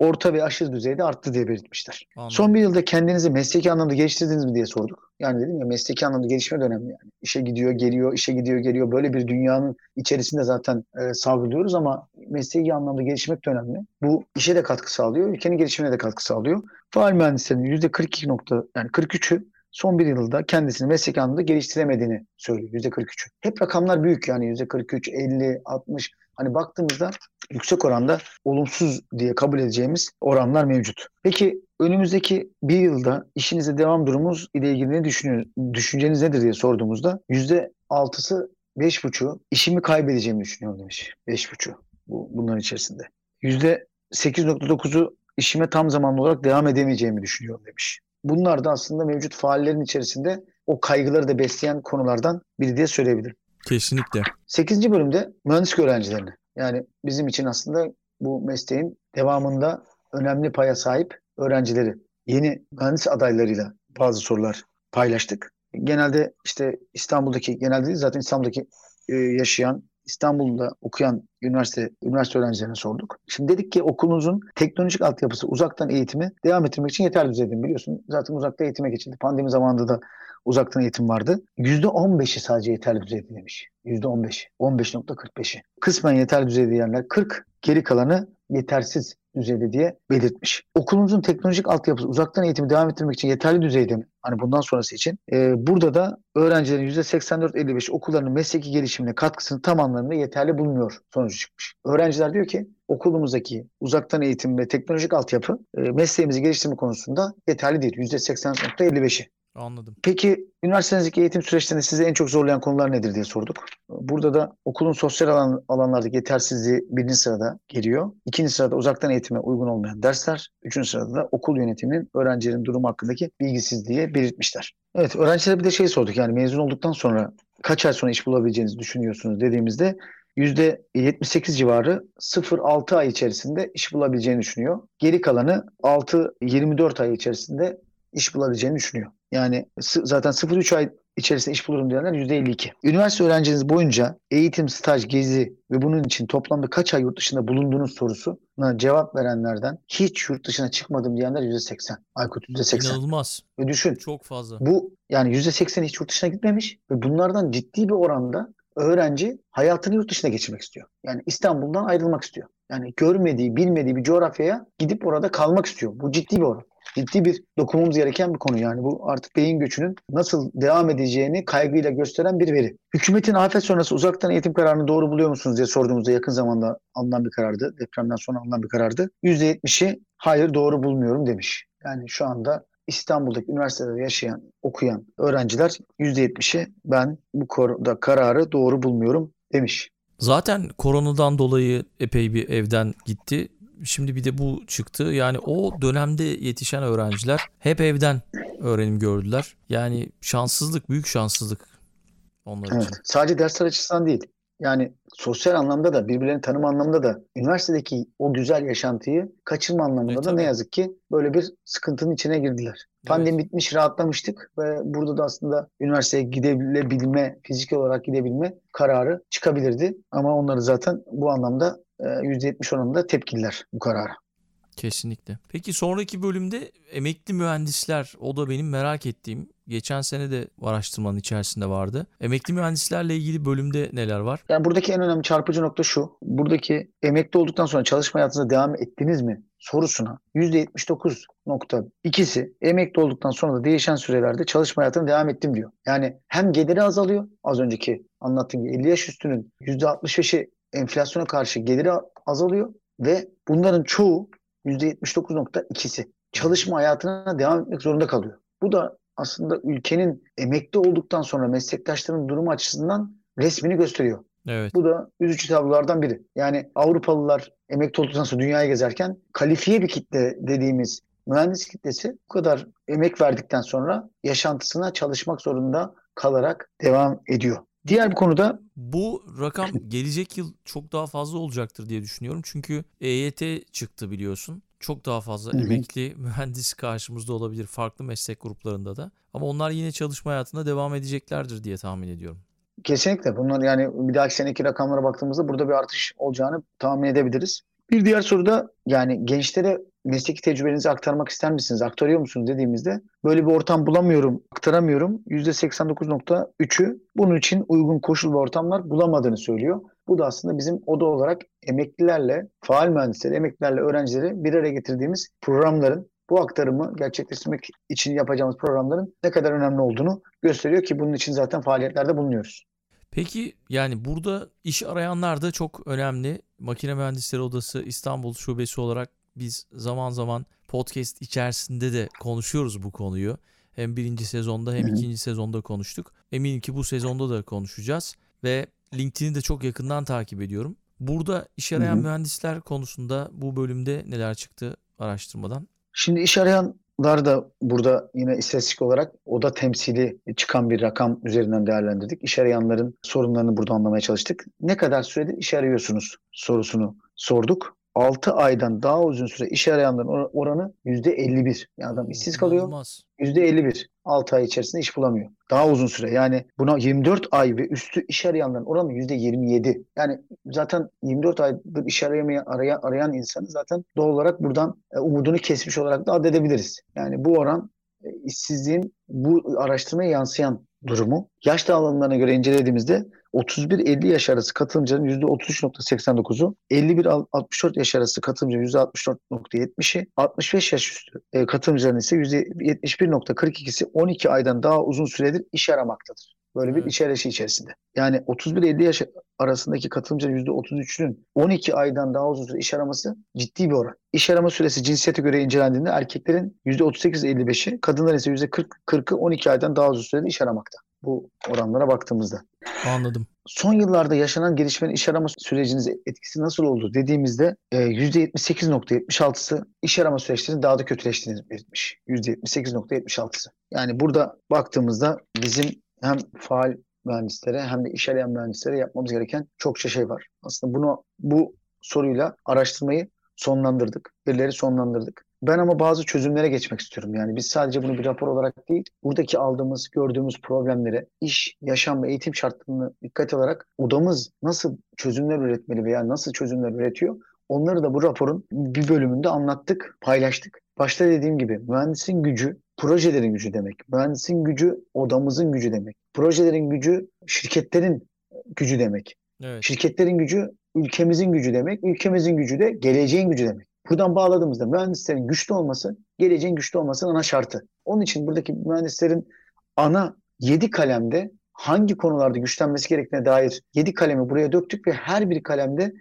orta ve aşırı düzeyde arttı diye belirtmişler. Anladım. Son bir yılda kendinizi mesleki anlamda geliştirdiniz mi diye sorduk. Yani dedim ya mesleki anlamda gelişme de önemli yani. İşe gidiyor, geliyor, işe gidiyor, geliyor. Böyle bir dünyanın içerisinde zaten e, savruluyoruz ama mesleki anlamda gelişmek de önemli. Bu işe de katkı sağlıyor, ülkenin gelişimine de katkı sağlıyor. Faal mühendislerin %42 nokta yani 43'ü son bir yılda kendisini meslek anlamda geliştiremediğini söylüyor. %43'ü. Hep rakamlar büyük yani %43, 50, 60 hani baktığımızda yüksek oranda olumsuz diye kabul edeceğimiz oranlar mevcut. Peki önümüzdeki bir yılda işinize devam durumunuz ile ilgili ne düşünüyor, düşünceniz nedir diye sorduğumuzda %6'sı 5,5'u işimi kaybedeceğimi düşünüyorum demiş. 5,5 bu bunların içerisinde. %8,9'u işime tam zamanlı olarak devam edemeyeceğimi düşünüyorum demiş. Bunlar da aslında mevcut faallerin içerisinde o kaygıları da besleyen konulardan biri diye söyleyebilirim. Kesinlikle. 8. bölümde mühendislik öğrencilerini. Yani bizim için aslında bu mesleğin devamında önemli paya sahip öğrencileri. Yeni mühendis adaylarıyla bazı sorular paylaştık. genelde işte İstanbul'daki genelde değil zaten İstanbul'daki e, yaşayan İstanbul'da okuyan üniversite üniversite öğrencilerine sorduk. Şimdi dedik ki okulunuzun teknolojik altyapısı uzaktan eğitimi devam ettirmek için yeterli düzeyde biliyorsun. Zaten uzakta eğitime geçildi. Pandemi zamanında da uzaktan eğitim vardı. %15'i sadece yeterli düzeyde demiş. %15. 15.45'i. Kısmen yeterli düzeyde diyenler 40, geri kalanı yetersiz düzeyde diye belirtmiş. Okulunuzun teknolojik altyapısı uzaktan eğitimi devam ettirmek için yeterli düzeyde mi? Hani bundan sonrası için. Ee, burada da öğrencilerin %84-55 okullarının mesleki gelişimine katkısını tam anlamda yeterli bulmuyor sonucu çıkmış. Öğrenciler diyor ki okulumuzdaki uzaktan eğitim ve teknolojik altyapı e, mesleğimizi geliştirme konusunda yeterli değil. %80.55'i. Anladım. Peki üniversitenizdeki eğitim süreçlerinde sizi en çok zorlayan konular nedir diye sorduk. Burada da okulun sosyal alan, alanlardaki yetersizliği birinci sırada geliyor. İkinci sırada uzaktan eğitime uygun olmayan dersler. Üçüncü sırada da okul yönetiminin öğrencilerin durumu hakkındaki bilgisizliği belirtmişler. Evet öğrencilere bir de şey sorduk yani mezun olduktan sonra kaç ay sonra iş bulabileceğinizi düşünüyorsunuz dediğimizde %78 civarı 0-6 ay içerisinde iş bulabileceğini düşünüyor. Geri kalanı 6-24 ay içerisinde iş bulabileceğini düşünüyor. Yani zaten 0-3 ay içerisinde iş bulurum diyenler %52. Üniversite öğrenciniz boyunca eğitim, staj, gezi ve bunun için toplamda kaç ay yurt dışında bulunduğunuz sorusuna cevap verenlerden hiç yurt dışına çıkmadım diyenler %80. Aykut %80. İnanılmaz. Ve düşün. Çok fazla. Bu yani %80 hiç yurt dışına gitmemiş ve bunlardan ciddi bir oranda öğrenci hayatını yurt dışına geçirmek istiyor. Yani İstanbul'dan ayrılmak istiyor. Yani görmediği, bilmediği bir coğrafyaya gidip orada kalmak istiyor. Bu ciddi bir oran ciddi bir dokunmamız gereken bir konu. Yani bu artık beyin göçünün nasıl devam edeceğini kaygıyla gösteren bir veri. Hükümetin afet sonrası uzaktan eğitim kararını doğru buluyor musunuz diye sorduğumuzda yakın zamanda alınan bir karardı. Depremden sonra alınan bir karardı. %70'i hayır doğru bulmuyorum demiş. Yani şu anda İstanbul'daki üniversitelerde yaşayan, okuyan öğrenciler %70'i ben bu konuda kararı doğru bulmuyorum demiş. Zaten koronadan dolayı epey bir evden gitti şimdi bir de bu çıktı. Yani o dönemde yetişen öğrenciler hep evden öğrenim gördüler. Yani şanssızlık, büyük şanssızlık onlar evet, için. Sadece dersler açısından değil. Yani sosyal anlamda da birbirlerini tanıma anlamında da üniversitedeki o güzel yaşantıyı kaçırma anlamında e, da ne yazık ki böyle bir sıkıntının içine girdiler. Evet. Pandemi bitmiş rahatlamıştık ve burada da aslında üniversiteye gidebilme, fiziksel olarak gidebilme kararı çıkabilirdi. Ama onları zaten bu anlamda %70 oranında tepkililer bu karara. Kesinlikle. Peki sonraki bölümde emekli mühendisler o da benim merak ettiğim. Geçen sene de araştırmanın içerisinde vardı. Emekli mühendislerle ilgili bölümde neler var? Yani buradaki en önemli çarpıcı nokta şu. Buradaki emekli olduktan sonra çalışma hayatınıza devam ettiniz mi sorusuna %79.2'si emekli olduktan sonra da değişen sürelerde çalışma hayatına devam ettim diyor. Yani hem geliri azalıyor az önceki anlattığım gibi 50 yaş üstünün %65'i enflasyona karşı geliri azalıyor ve bunların çoğu %79.2'si çalışma hayatına devam etmek zorunda kalıyor. Bu da aslında ülkenin emekli olduktan sonra meslektaşların durumu açısından resmini gösteriyor. Evet. Bu da üzücü tablolardan biri. Yani Avrupalılar emekli olduktan sonra dünyaya gezerken kalifiye bir kitle dediğimiz mühendis kitlesi bu kadar emek verdikten sonra yaşantısına çalışmak zorunda kalarak devam ediyor. Diğer bir konuda bu rakam gelecek yıl çok daha fazla olacaktır diye düşünüyorum. Çünkü EYT çıktı biliyorsun. Çok daha fazla Hı-hı. emekli [laughs] mühendis karşımızda olabilir farklı meslek gruplarında da. Ama onlar yine çalışma hayatında devam edeceklerdir diye tahmin ediyorum. Kesinlikle. Bunlar yani bir dahaki seneki rakamlara baktığımızda burada bir artış olacağını tahmin edebiliriz. Bir diğer soruda yani gençlere mesleki tecrübenizi aktarmak ister misiniz? Aktarıyor musunuz dediğimizde böyle bir ortam bulamıyorum, aktaramıyorum. %89.3'ü bunun için uygun koşul ve ortamlar bulamadığını söylüyor. Bu da aslında bizim oda olarak emeklilerle, faal mühendisleri, emeklilerle öğrencileri bir araya getirdiğimiz programların bu aktarımı gerçekleştirmek için yapacağımız programların ne kadar önemli olduğunu gösteriyor ki bunun için zaten faaliyetlerde bulunuyoruz. Peki yani burada iş arayanlar da çok önemli. Makine Mühendisleri Odası İstanbul Şubesi olarak biz zaman zaman podcast içerisinde de konuşuyoruz bu konuyu. Hem birinci sezonda hem ikinci sezonda konuştuk. Eminim ki bu sezonda da konuşacağız. Ve LinkedIn'i de çok yakından takip ediyorum. Burada iş arayan mühendisler konusunda bu bölümde neler çıktı araştırmadan? Şimdi iş arayanlar da burada yine istatistik olarak o da temsili çıkan bir rakam üzerinden değerlendirdik. İş arayanların sorunlarını burada anlamaya çalıştık. Ne kadar süredir iş arıyorsunuz sorusunu sorduk. 6 aydan daha uzun süre iş arayanların oranı %51. Yani adam işsiz kalıyor. İnanılmaz. %51. 6 ay içerisinde iş bulamıyor. Daha uzun süre. Yani buna 24 ay ve üstü iş arayanların oranı %27. Yani zaten 24 aydır iş arayamayan, arayan, arayan insanı zaten doğal olarak buradan e, umudunu kesmiş olarak da adedebiliriz. Yani bu oran e, işsizliğin bu araştırmaya yansıyan durumu. Yaş dağılımlarına göre incelediğimizde 31-50 yaş arası katılımcının %33.89'u, 51-64 yaş arası katılımcının %64.70'i, 65 yaş üstü e, katılımcıların ise %71.42'si 12 aydan daha uzun süredir iş aramaktadır. Böyle bir arayışı içerisinde. Yani 31-50 yaş arasındaki katılımcıların %33'ünün 12 aydan daha uzun süre iş araması ciddi bir oran. İş arama süresi cinsiyete göre incelendiğinde erkeklerin %38-55'i, kadınların ise %40-40'ı 12 aydan daha uzun sürede iş aramakta. Bu oranlara baktığımızda. Anladım. Son yıllarda yaşanan gelişmenin iş arama sürecinize etkisi nasıl oldu dediğimizde e, %78.76'sı iş arama süreçlerinin daha da kötüleştiğini belirtmiş. %78.76'sı. Yani burada baktığımızda bizim hem faal mühendislere hem de iş arayan mühendislere yapmamız gereken çokça şey var. Aslında bunu bu soruyla araştırmayı sonlandırdık. Verileri sonlandırdık. Ben ama bazı çözümlere geçmek istiyorum. Yani biz sadece bunu bir rapor olarak değil, buradaki aldığımız, gördüğümüz problemlere, iş, yaşam ve eğitim şartlarını dikkat alarak odamız nasıl çözümler üretmeli veya nasıl çözümler üretiyor, onları da bu raporun bir bölümünde anlattık, paylaştık. Başta dediğim gibi mühendisin gücü projelerin gücü demek. Mühendisin gücü odamızın gücü demek. Projelerin gücü şirketlerin gücü demek. Evet. Şirketlerin gücü ülkemizin gücü demek. Ülkemizin gücü de geleceğin gücü demek. Buradan bağladığımızda mühendislerin güçlü olması geleceğin güçlü olmasının ana şartı. Onun için buradaki mühendislerin ana 7 kalemde hangi konularda güçlenmesi gerektiğine dair 7 kalemi buraya döktük ve her bir kalemde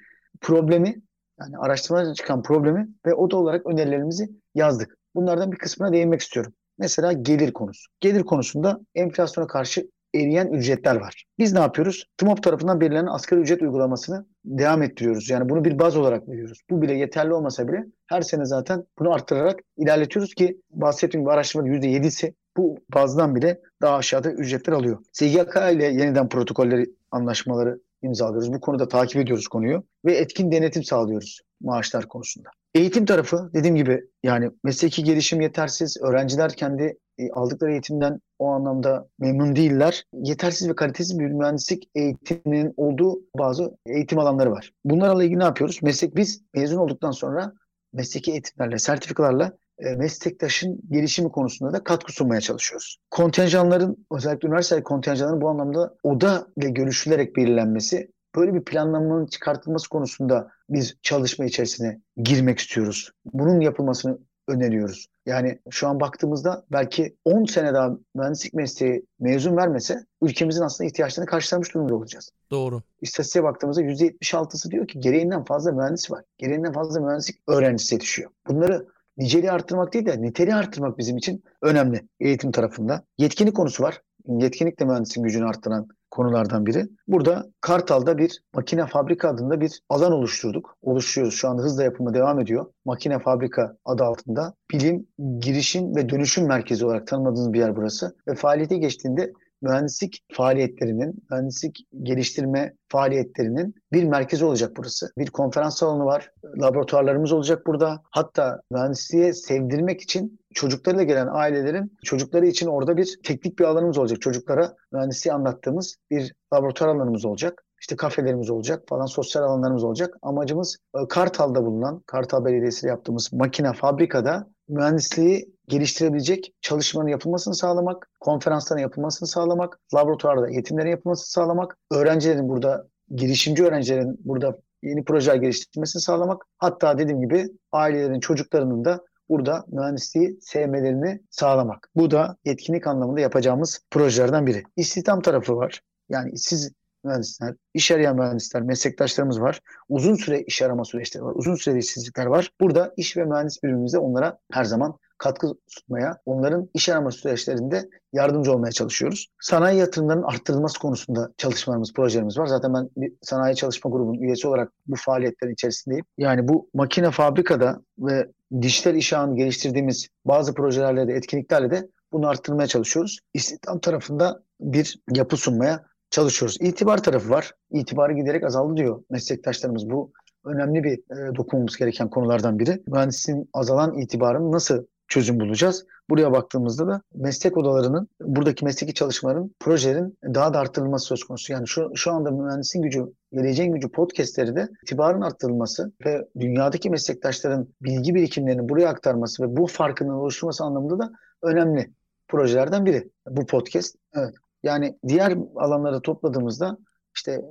problemi yani araştırmadan çıkan problemi ve oda olarak önerilerimizi yazdık. Bunlardan bir kısmına değinmek istiyorum. Mesela gelir konusu. Gelir konusunda enflasyona karşı eriyen ücretler var. Biz ne yapıyoruz? TMOP tarafından belirlenen asgari ücret uygulamasını devam ettiriyoruz. Yani bunu bir baz olarak veriyoruz. Bu bile yeterli olmasa bile her sene zaten bunu arttırarak ilerletiyoruz ki bahsettiğim gibi araştırmanın %7'si bu bazdan bile daha aşağıda ücretler alıyor. SGK ile yeniden protokolleri, anlaşmaları imzalıyoruz. Bu konuda takip ediyoruz konuyu ve etkin denetim sağlıyoruz maaşlar konusunda. Eğitim tarafı dediğim gibi yani mesleki gelişim yetersiz. Öğrenciler kendi e, aldıkları eğitimden o anlamda memnun değiller. Yetersiz ve kalitesiz bir mühendislik eğitiminin olduğu bazı eğitim alanları var. Bunlarla ilgili ne yapıyoruz? Meslek biz mezun olduktan sonra mesleki eğitimlerle, sertifikalarla e, meslektaşın gelişimi konusunda da katkı sunmaya çalışıyoruz. Kontenjanların özellikle üniversite kontenjanların bu anlamda oda ile görüşülerek belirlenmesi böyle bir planlamanın çıkartılması konusunda biz çalışma içerisine girmek istiyoruz. Bunun yapılmasını öneriyoruz. Yani şu an baktığımızda belki 10 sene daha mühendislik mesleği mezun vermese ülkemizin aslında ihtiyaçlarını karşılamış durumda olacağız. Doğru. İstatistiğe baktığımızda %76'sı diyor ki gereğinden fazla mühendis var. Gereğinden fazla mühendislik öğrencisi yetişiyor. Bunları niceliği arttırmak değil de niteliği arttırmak bizim için önemli eğitim tarafında. Yetkinlik konusu var. Yetkinlik de mühendisin gücünü arttıran konulardan biri. Burada Kartal'da bir makine fabrika adında bir alan oluşturduk. Oluşturuyoruz. Şu anda hızla yapımı devam ediyor. Makine fabrika adı altında. Bilim, girişim ve dönüşüm merkezi olarak tanımladığımız bir yer burası. Ve faaliyete geçtiğinde mühendislik faaliyetlerinin, mühendislik geliştirme faaliyetlerinin bir merkezi olacak burası. Bir konferans salonu var, laboratuvarlarımız olacak burada. Hatta mühendisliğe sevdirmek için çocuklarıyla gelen ailelerin çocukları için orada bir teknik bir alanımız olacak. Çocuklara mühendisliği anlattığımız bir laboratuvar alanımız olacak. İşte kafelerimiz olacak falan sosyal alanlarımız olacak. Amacımız e, Kartal'da bulunan, Kartal Belediyesi yaptığımız makine fabrikada mühendisliği geliştirebilecek çalışmanın yapılmasını sağlamak, konferansların yapılmasını sağlamak, laboratuvarda eğitimlerin yapılmasını sağlamak, öğrencilerin burada, girişimci öğrencilerin burada yeni projeler geliştirmesini sağlamak, hatta dediğim gibi ailelerin, çocuklarının da burada mühendisliği sevmelerini sağlamak. Bu da yetkinlik anlamında yapacağımız projelerden biri. İstihdam tarafı var. Yani siz mühendisler, iş arayan mühendisler, meslektaşlarımız var. Uzun süre iş arama süreçleri var. Uzun süreli işsizlikler var. Burada iş ve mühendis birimimizde onlara her zaman katkı sunmaya, onların iş arama süreçlerinde yardımcı olmaya çalışıyoruz. Sanayi yatırımlarının arttırılması konusunda çalışmalarımız, projelerimiz var. Zaten ben bir sanayi çalışma grubunun üyesi olarak bu faaliyetlerin içerisindeyim. Yani bu makine fabrikada ve dijital iş ağını geliştirdiğimiz bazı projelerle de etkinliklerle de bunu arttırmaya çalışıyoruz. İstihdam tarafında bir yapı sunmaya çalışıyoruz. İtibar tarafı var. İtibarı giderek azaldı diyor meslektaşlarımız. Bu önemli bir e, dokunmamız gereken konulardan biri. Mühendisliğin azalan itibarını nasıl çözüm bulacağız? Buraya baktığımızda da meslek odalarının, buradaki mesleki çalışmaların, projelerin daha da arttırılması söz konusu. Yani şu, şu anda mühendisin gücü, geleceğin gücü podcastleri de itibarın arttırılması ve dünyadaki meslektaşların bilgi birikimlerini buraya aktarması ve bu farkının oluşturması anlamında da önemli projelerden biri bu podcast. Evet. Yani diğer alanları topladığımızda işte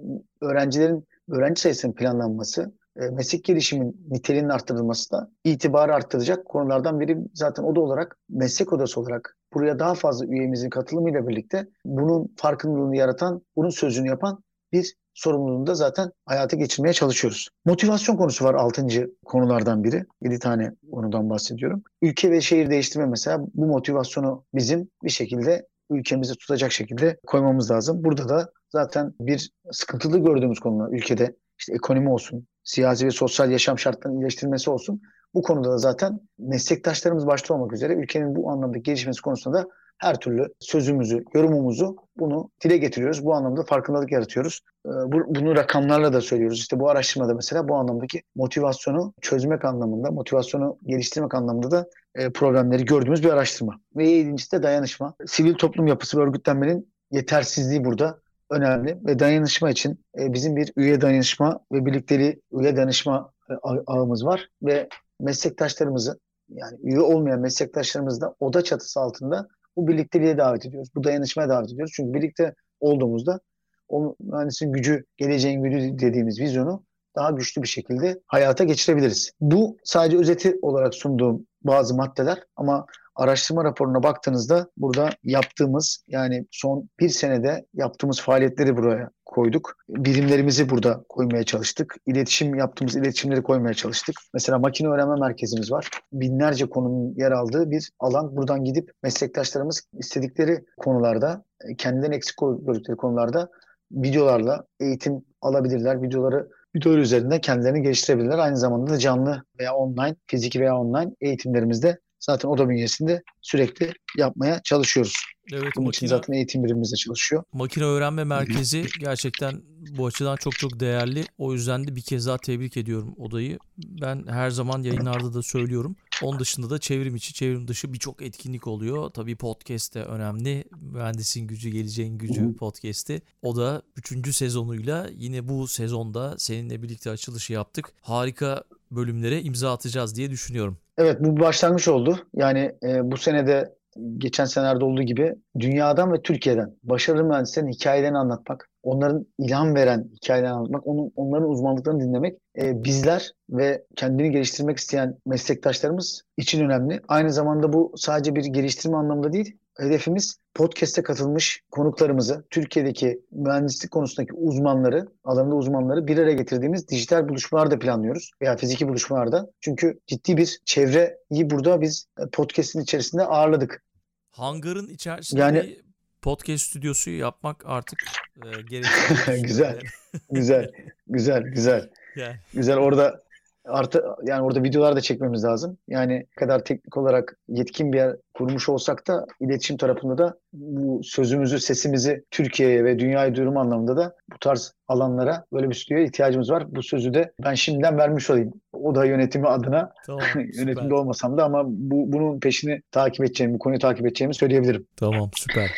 öğrencilerin öğrenci sayısının planlanması, meslek gelişimin niteliğinin arttırılması da itibarı arttıracak konulardan biri zaten o da olarak meslek odası olarak buraya daha fazla üyemizin katılımıyla birlikte bunun farkındalığını yaratan, bunun sözünü yapan bir sorumluluğunu da zaten hayata geçirmeye çalışıyoruz. Motivasyon konusu var 6. konulardan biri. 7 tane konudan bahsediyorum. Ülke ve şehir değiştirme mesela bu motivasyonu bizim bir şekilde ülkemizi tutacak şekilde koymamız lazım. Burada da zaten bir sıkıntılı gördüğümüz konular ülkede işte ekonomi olsun, siyasi ve sosyal yaşam şartlarının iyileştirilmesi olsun. Bu konuda da zaten meslektaşlarımız başta olmak üzere ülkenin bu anlamda gelişmesi konusunda da her türlü sözümüzü, yorumumuzu bunu dile getiriyoruz. Bu anlamda farkındalık yaratıyoruz. Ee, bunu rakamlarla da söylüyoruz. İşte bu araştırmada mesela bu anlamdaki motivasyonu çözmek anlamında, motivasyonu geliştirmek anlamında da e, problemleri gördüğümüz bir araştırma. Ve yedincisi de dayanışma. Sivil toplum yapısı ve örgütlenmenin yetersizliği burada önemli ve dayanışma için e, bizim bir üye dayanışma ve birlikteli üye dayanışma e, ağımız var ve meslektaşlarımızı yani üye olmayan meslektaşlarımızı da oda çatısı altında bu birlikteliğe davet ediyoruz. Bu dayanışmaya davet ediyoruz. Çünkü birlikte olduğumuzda o mühendisin gücü, geleceğin gücü dediğimiz vizyonu daha güçlü bir şekilde hayata geçirebiliriz. Bu sadece özeti olarak sunduğum bazı maddeler ama araştırma raporuna baktığınızda burada yaptığımız yani son bir senede yaptığımız faaliyetleri buraya koyduk. Birimlerimizi burada koymaya çalıştık. İletişim yaptığımız iletişimleri koymaya çalıştık. Mesela makine öğrenme merkezimiz var. Binlerce konunun yer aldığı bir alan. Buradan gidip meslektaşlarımız istedikleri konularda, kendinden eksik gördükleri konularda videolarla eğitim alabilirler. Videoları videolar üzerinde kendilerini geliştirebilirler. Aynı zamanda da canlı veya online, fiziki veya online eğitimlerimizde zaten oda bünyesinde sürekli yapmaya çalışıyoruz. Evet, Bunun makine, için zaten eğitim birimimizde çalışıyor. Makine öğrenme merkezi gerçekten bu açıdan çok çok değerli. O yüzden de bir kez daha tebrik ediyorum odayı. Ben her zaman yayınlarda da söylüyorum. Onun dışında da çevrim içi, çevrim dışı birçok etkinlik oluyor. Tabii podcast de önemli. Mühendisin gücü, geleceğin gücü podcast'i. O da 3. sezonuyla yine bu sezonda seninle birlikte açılışı yaptık. Harika bölümlere imza atacağız diye düşünüyorum. Evet bu başlangıç oldu. Yani e, bu senede geçen senelerde olduğu gibi dünyadan ve Türkiye'den başarılı mühendislerin hikayelerini anlatmak, onların ilham veren hikayelerini anlatmak, onun, onların uzmanlıklarını dinlemek e, bizler ve kendini geliştirmek isteyen meslektaşlarımız için önemli. Aynı zamanda bu sadece bir geliştirme anlamında değil, hedefimiz podcast'e katılmış konuklarımızı, Türkiye'deki mühendislik konusundaki uzmanları, alanında uzmanları bir araya getirdiğimiz dijital buluşmalar da planlıyoruz veya fiziki buluşmalarda. Çünkü ciddi bir çevreyi burada biz podcast'in içerisinde ağırladık. Hangarın içerisinde yani, podcast stüdyosu yapmak artık e, gerekli. [laughs] güzel, [laughs] güzel, güzel, güzel. Yani. Güzel orada Artı yani orada videolar da çekmemiz lazım. Yani kadar teknik olarak yetkin bir yer kurmuş olsak da iletişim tarafında da bu sözümüzü, sesimizi Türkiye'ye ve dünyaya duyurma anlamında da bu tarz alanlara böyle bir stüdyoya ihtiyacımız var. Bu sözü de ben şimdiden vermiş olayım. O da yönetimi adına [laughs] tamam, yönetimde olmasam da ama bu bunun peşini takip edeceğimi, bu konuyu takip edeceğimi söyleyebilirim. Tamam süper.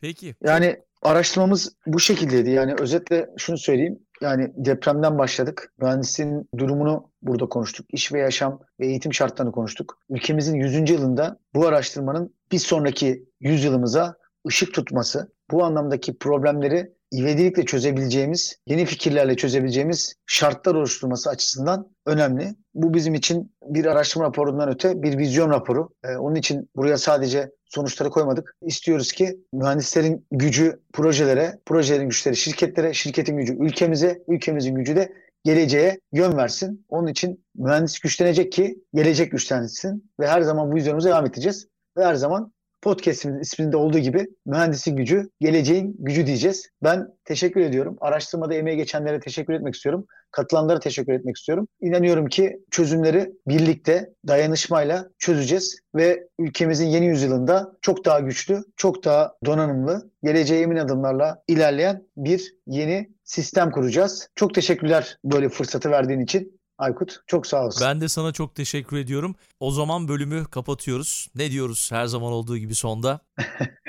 Peki. Yani araştırmamız bu şekildeydi. Yani özetle şunu söyleyeyim. Yani depremden başladık. Mühendisin durumunu burada konuştuk. İş ve yaşam ve eğitim şartlarını konuştuk. Ülkemizin 100. yılında bu araştırmanın bir sonraki 100 yılımıza ışık tutması, bu anlamdaki problemleri ivedilikle çözebileceğimiz, yeni fikirlerle çözebileceğimiz şartlar oluşturması açısından önemli. Bu bizim için bir araştırma raporundan öte bir vizyon raporu. Ee, onun için buraya sadece sonuçları koymadık. İstiyoruz ki mühendislerin gücü projelere, projelerin güçleri şirketlere, şirketin gücü ülkemize, ülkemizin gücü de geleceğe yön versin. Onun için mühendis güçlenecek ki gelecek güçlensin ve her zaman bu vizyonumuza devam edeceğiz. Ve her zaman podcast'imizin isminde olduğu gibi mühendisin gücü, geleceğin gücü diyeceğiz. Ben teşekkür ediyorum. Araştırmada emeği geçenlere teşekkür etmek istiyorum. Katılanlara teşekkür etmek istiyorum. İnanıyorum ki çözümleri birlikte, dayanışmayla çözeceğiz ve ülkemizin yeni yüzyılında çok daha güçlü, çok daha donanımlı, geleceğe emin adımlarla ilerleyen bir yeni sistem kuracağız. Çok teşekkürler böyle fırsatı verdiğin için. Aykut çok sağ olsun. Ben de sana çok teşekkür ediyorum. O zaman bölümü kapatıyoruz. Ne diyoruz her zaman olduğu gibi sonda?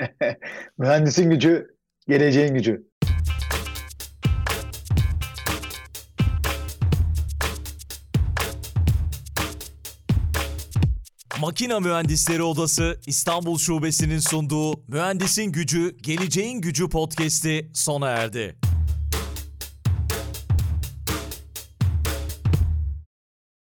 [laughs] Mühendisin gücü, geleceğin gücü. Makina Mühendisleri Odası İstanbul Şubesi'nin sunduğu Mühendisin Gücü, Geleceğin Gücü podcast'i sona erdi.